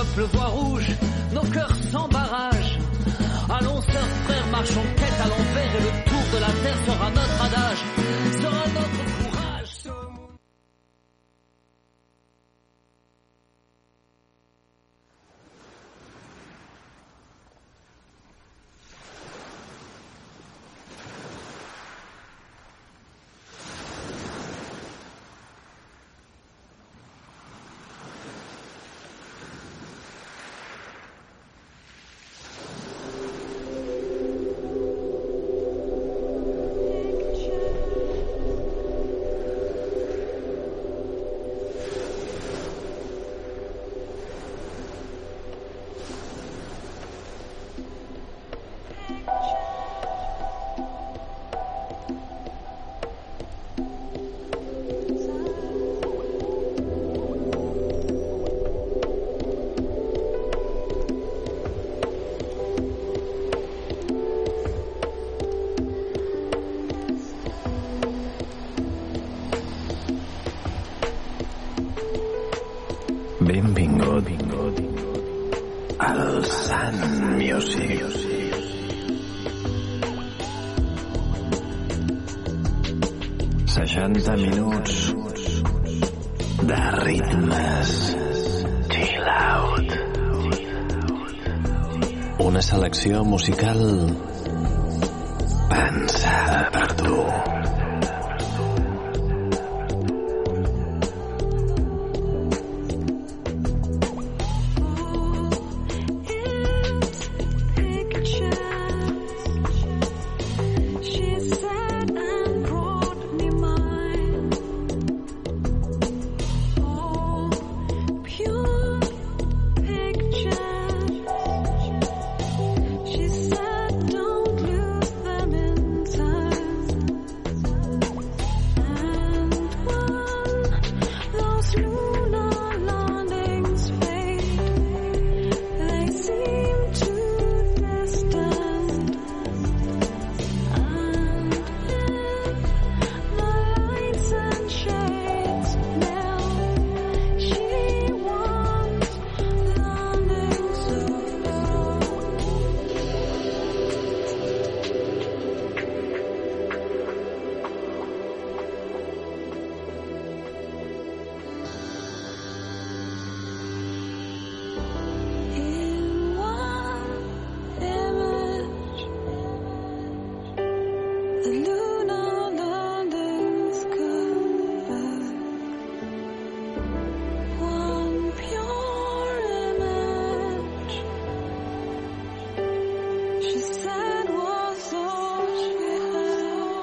peuple voit rouge, nos cœurs sans. Allons, sœurs, frères, marchons tête à l'envers et le tour de la terre sera notre adage, selección musical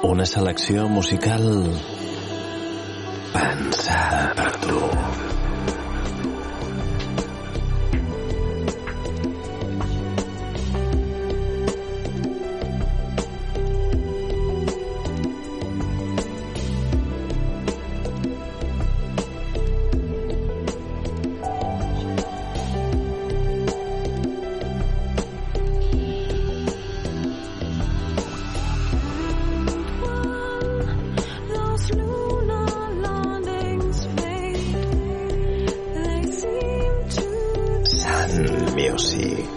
Una selecció musical pensada per tu. meu-se.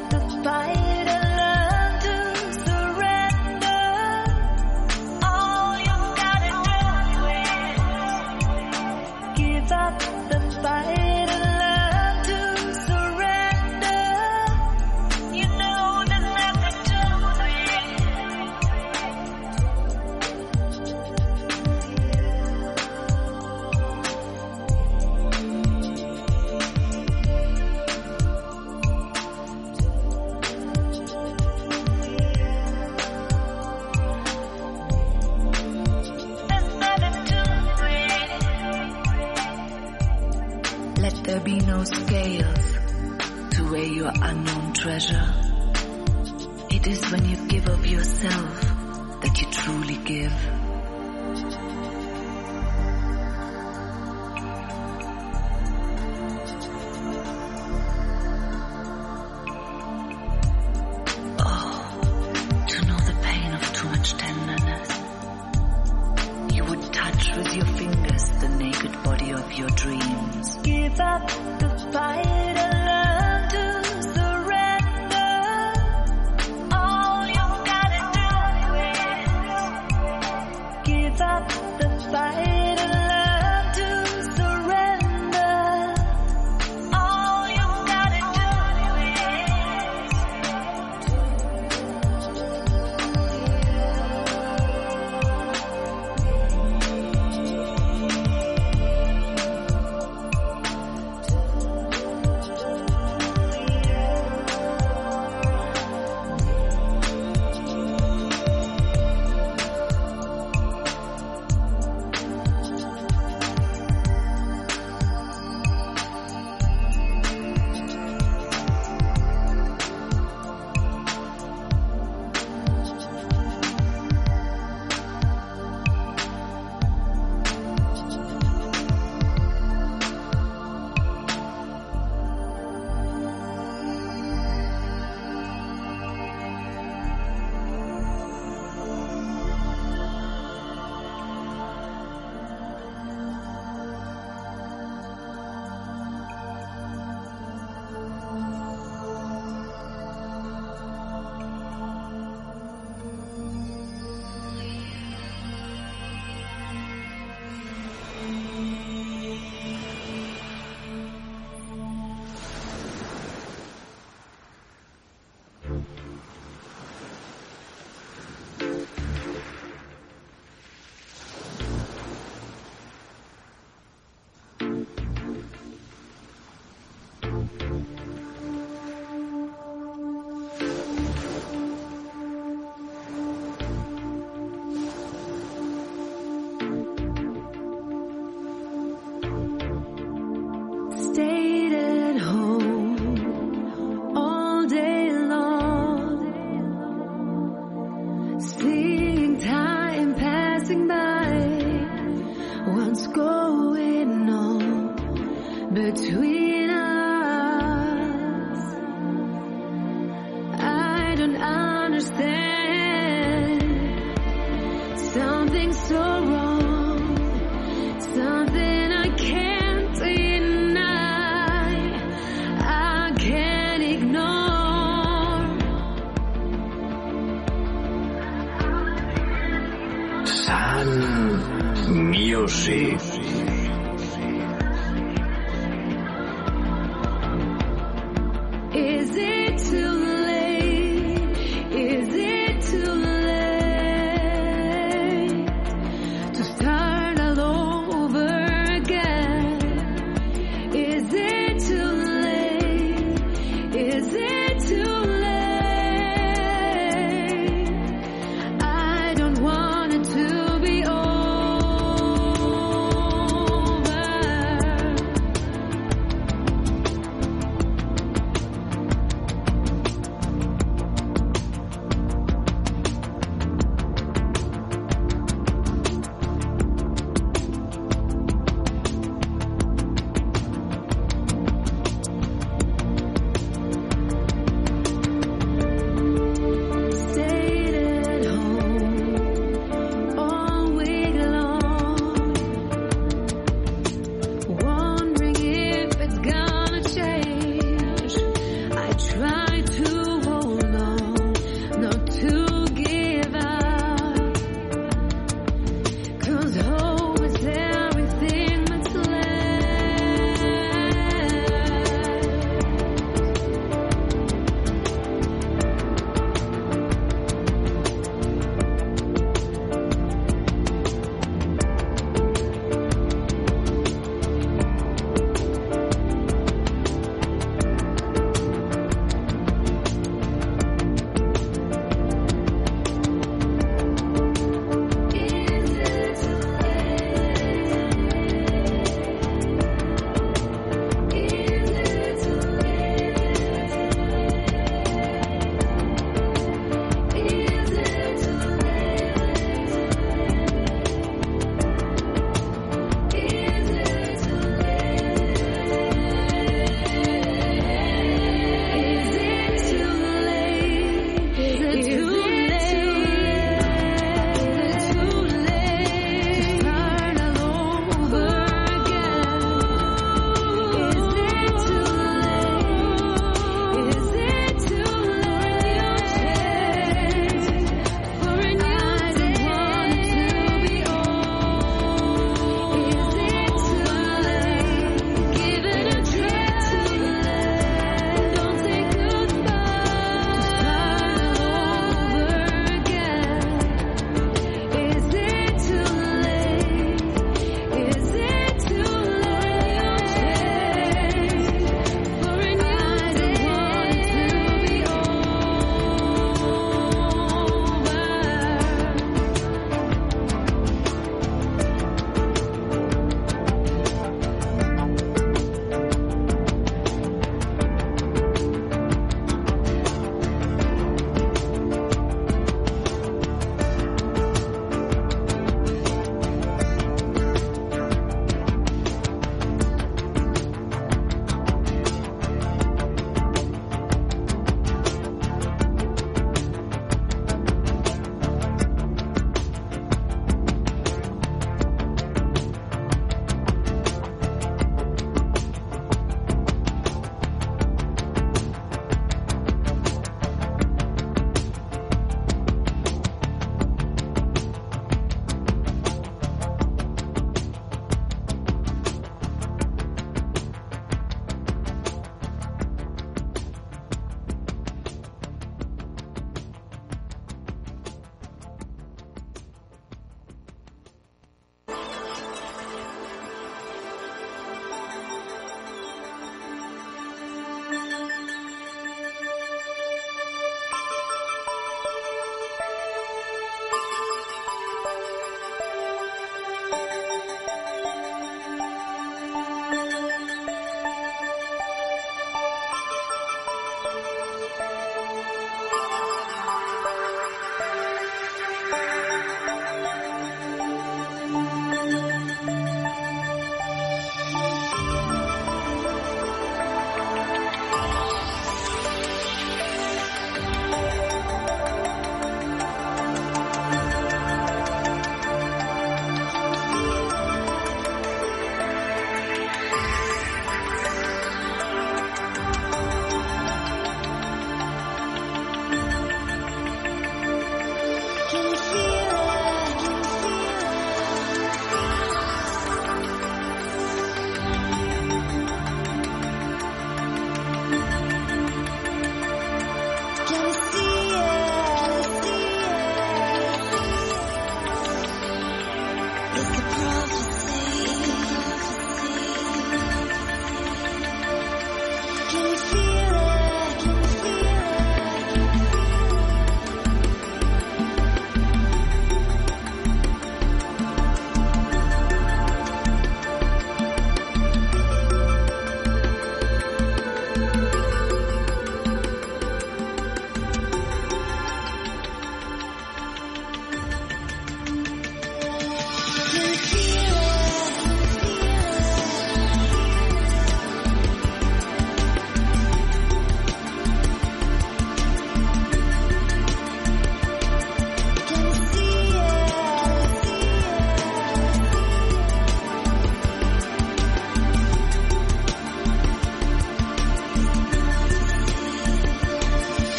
up your dreams. Give up the fight.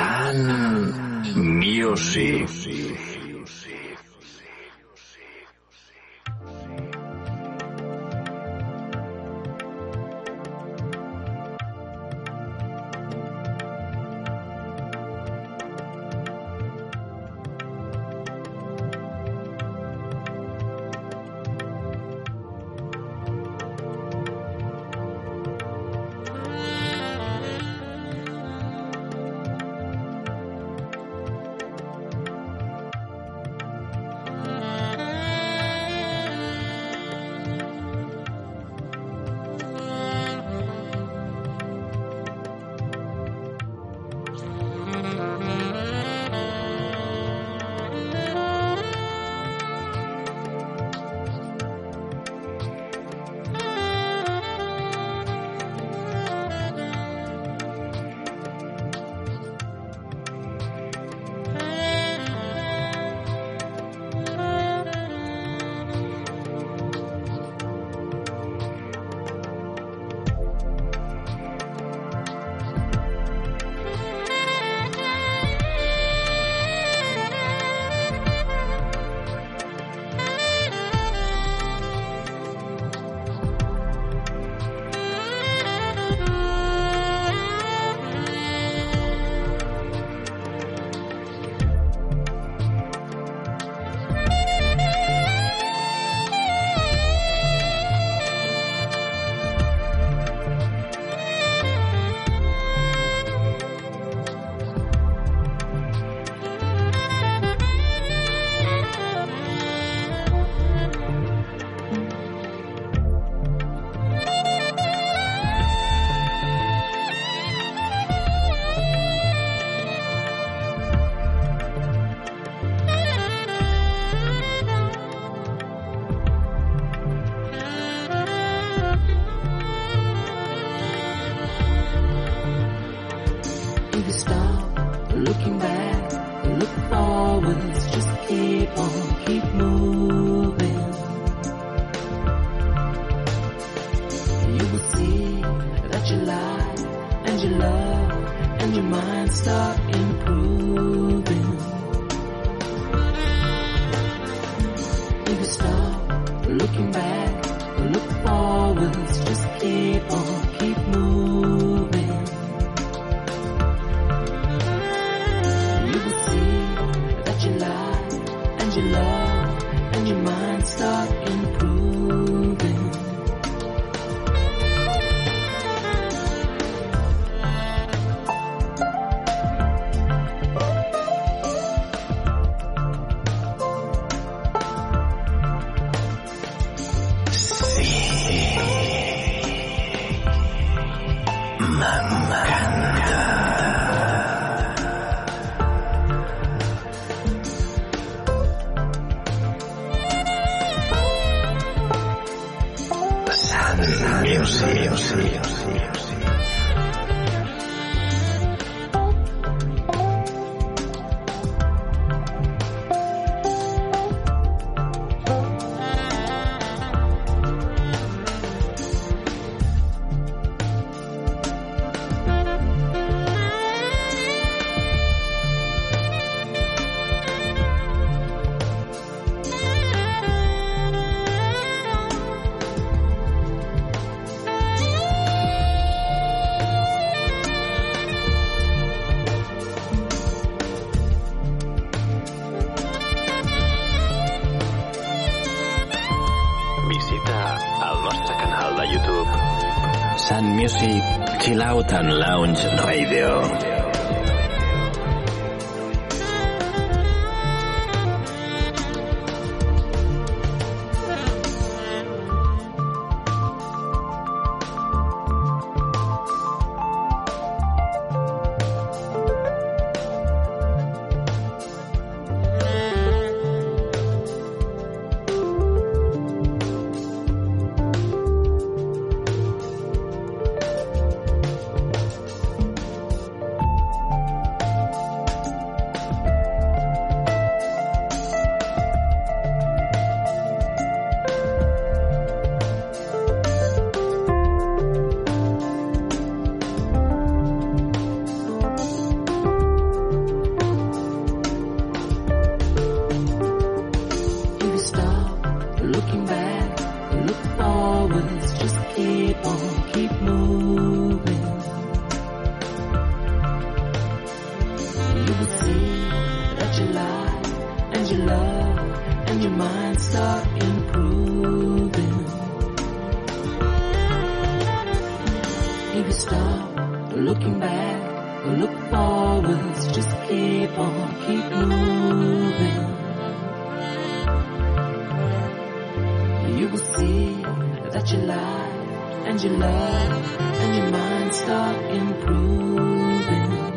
Sun Music. Chill Out and Lounge Radio. that you lied and you loved and your mind start improving.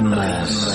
Ritmes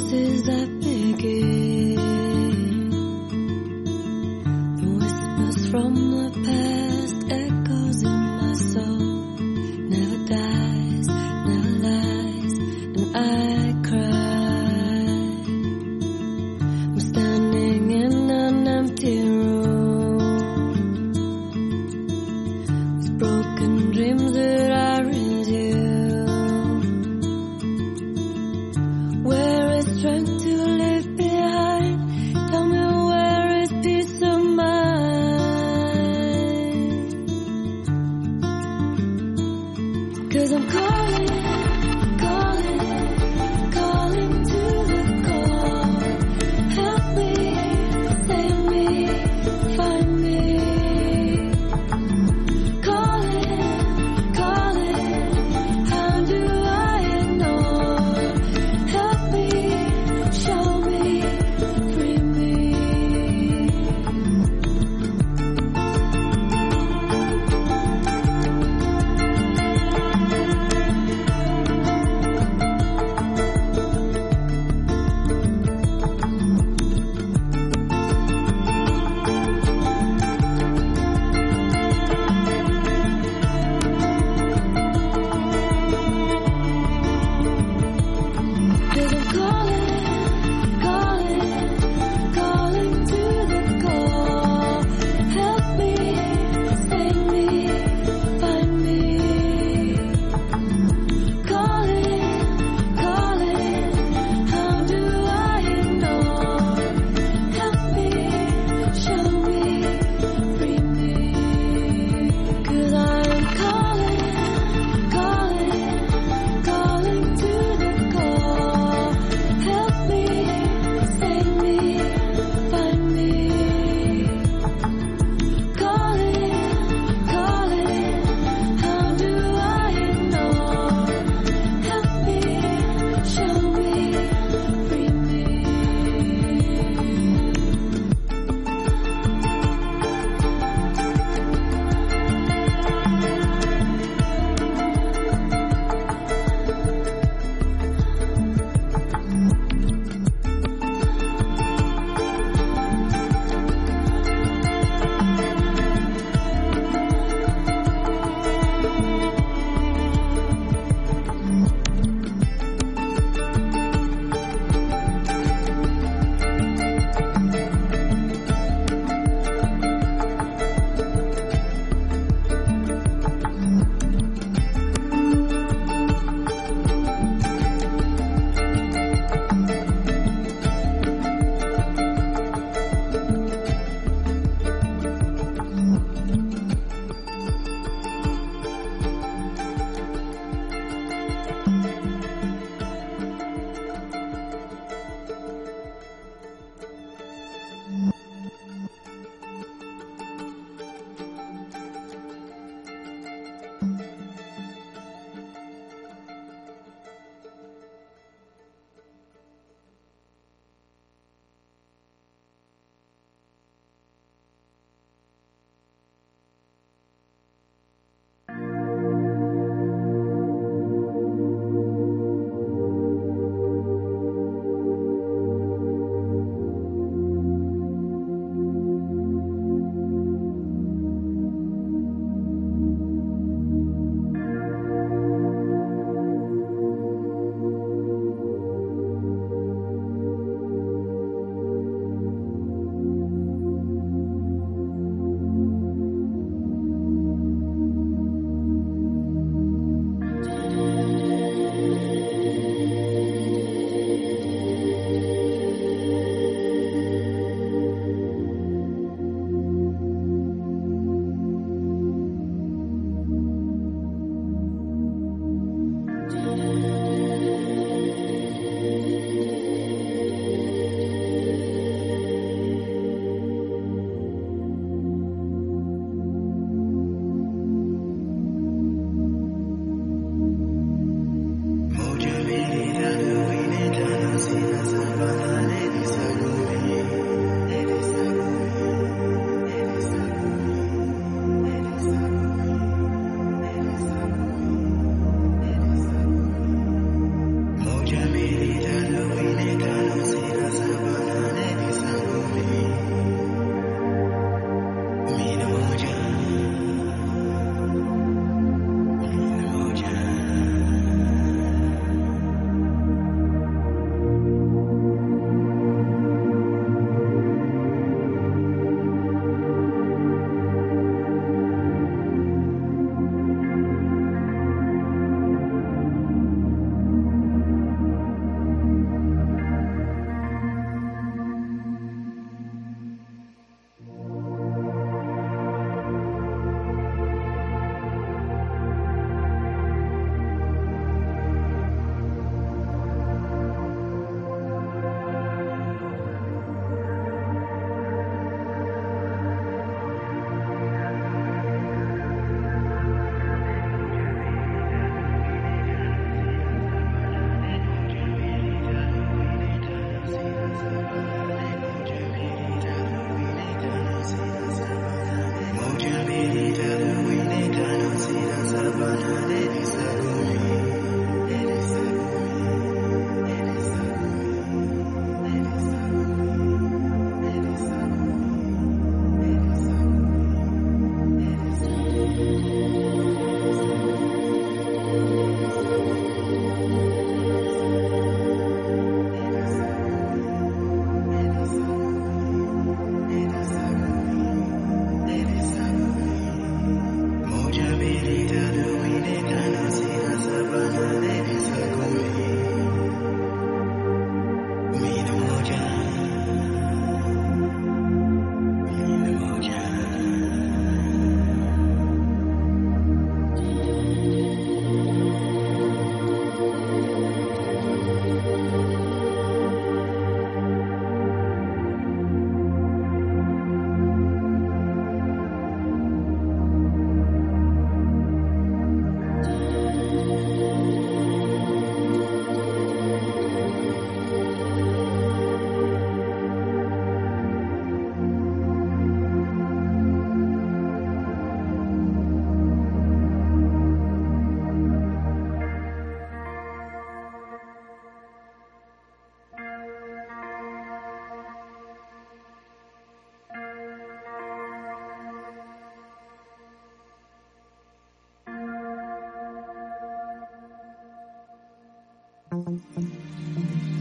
voices I Sun Music.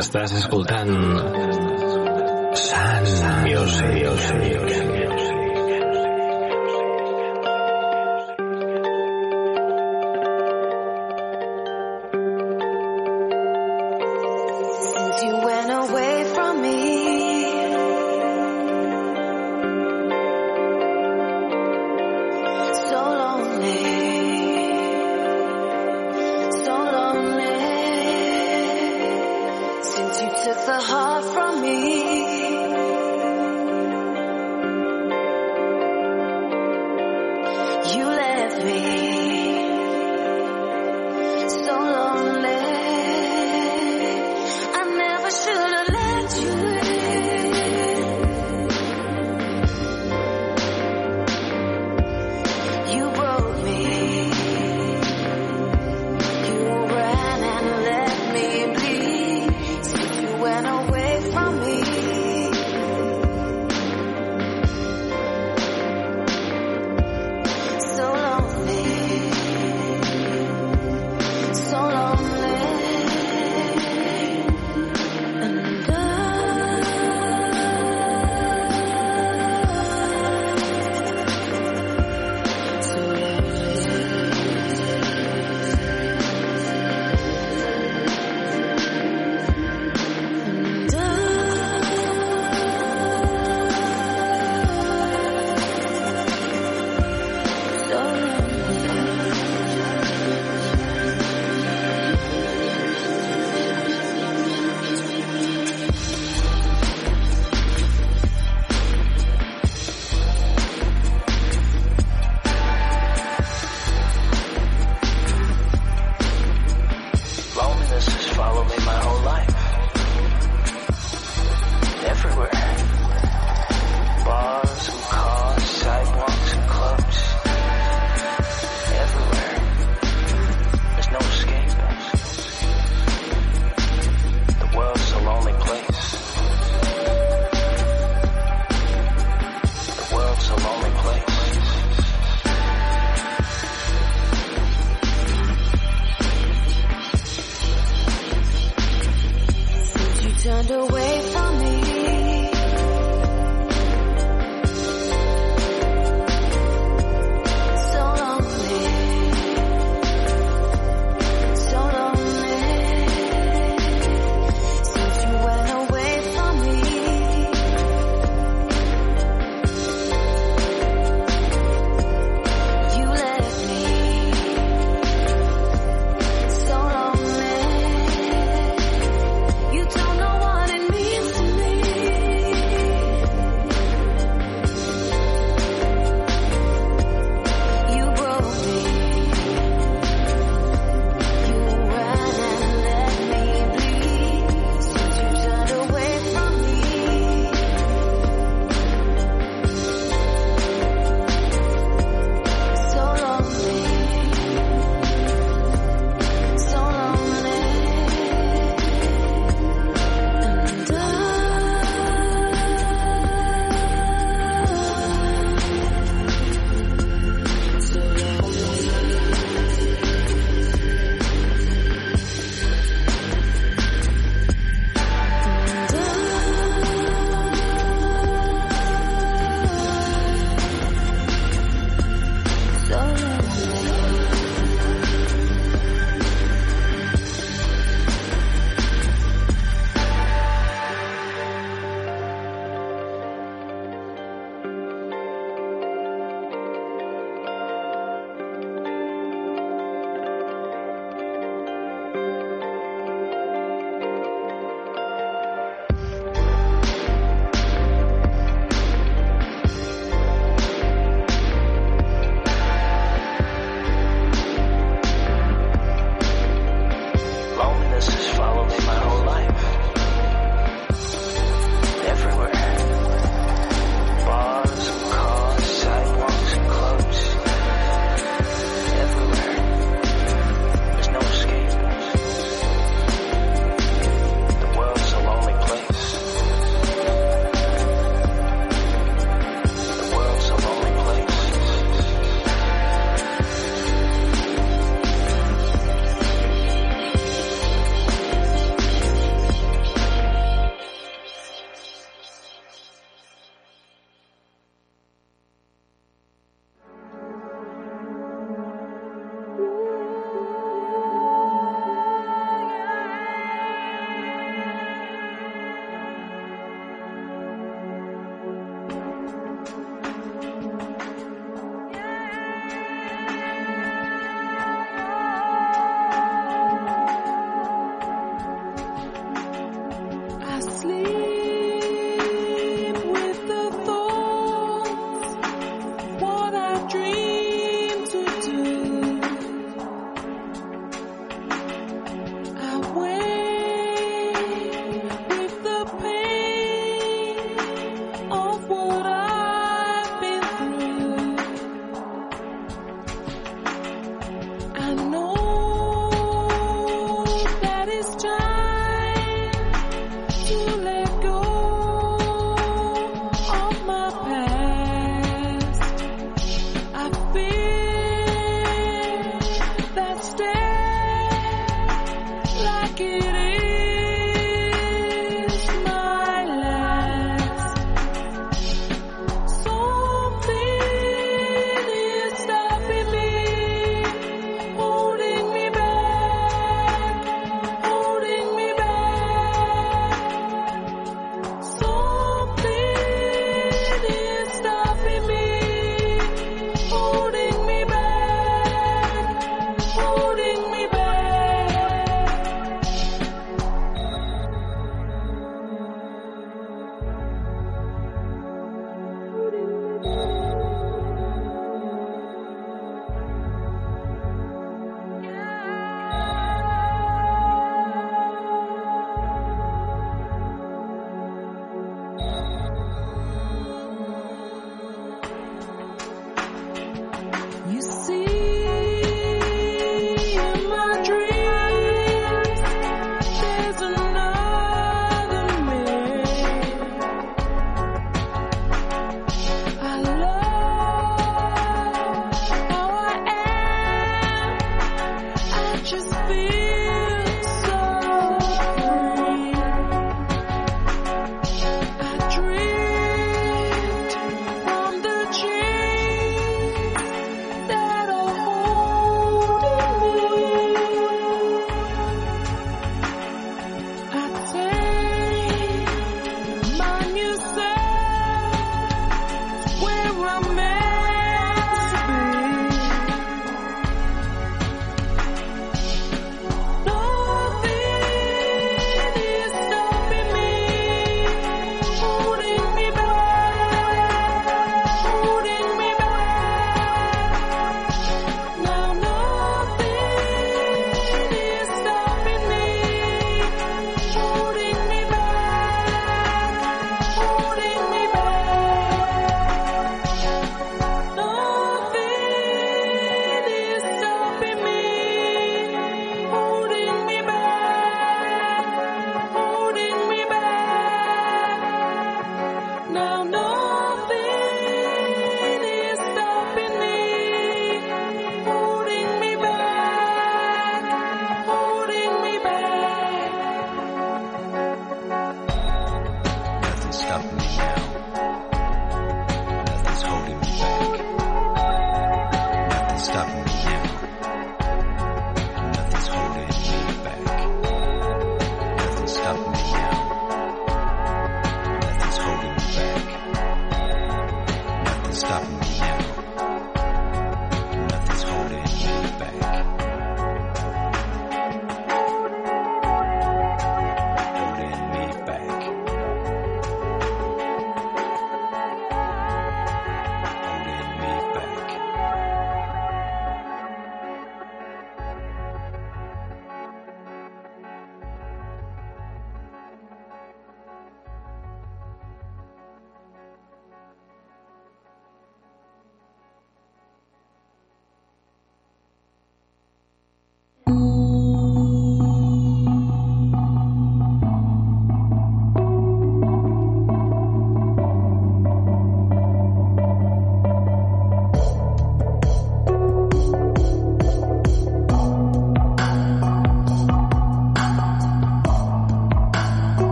Estàs escoltant Sun Music.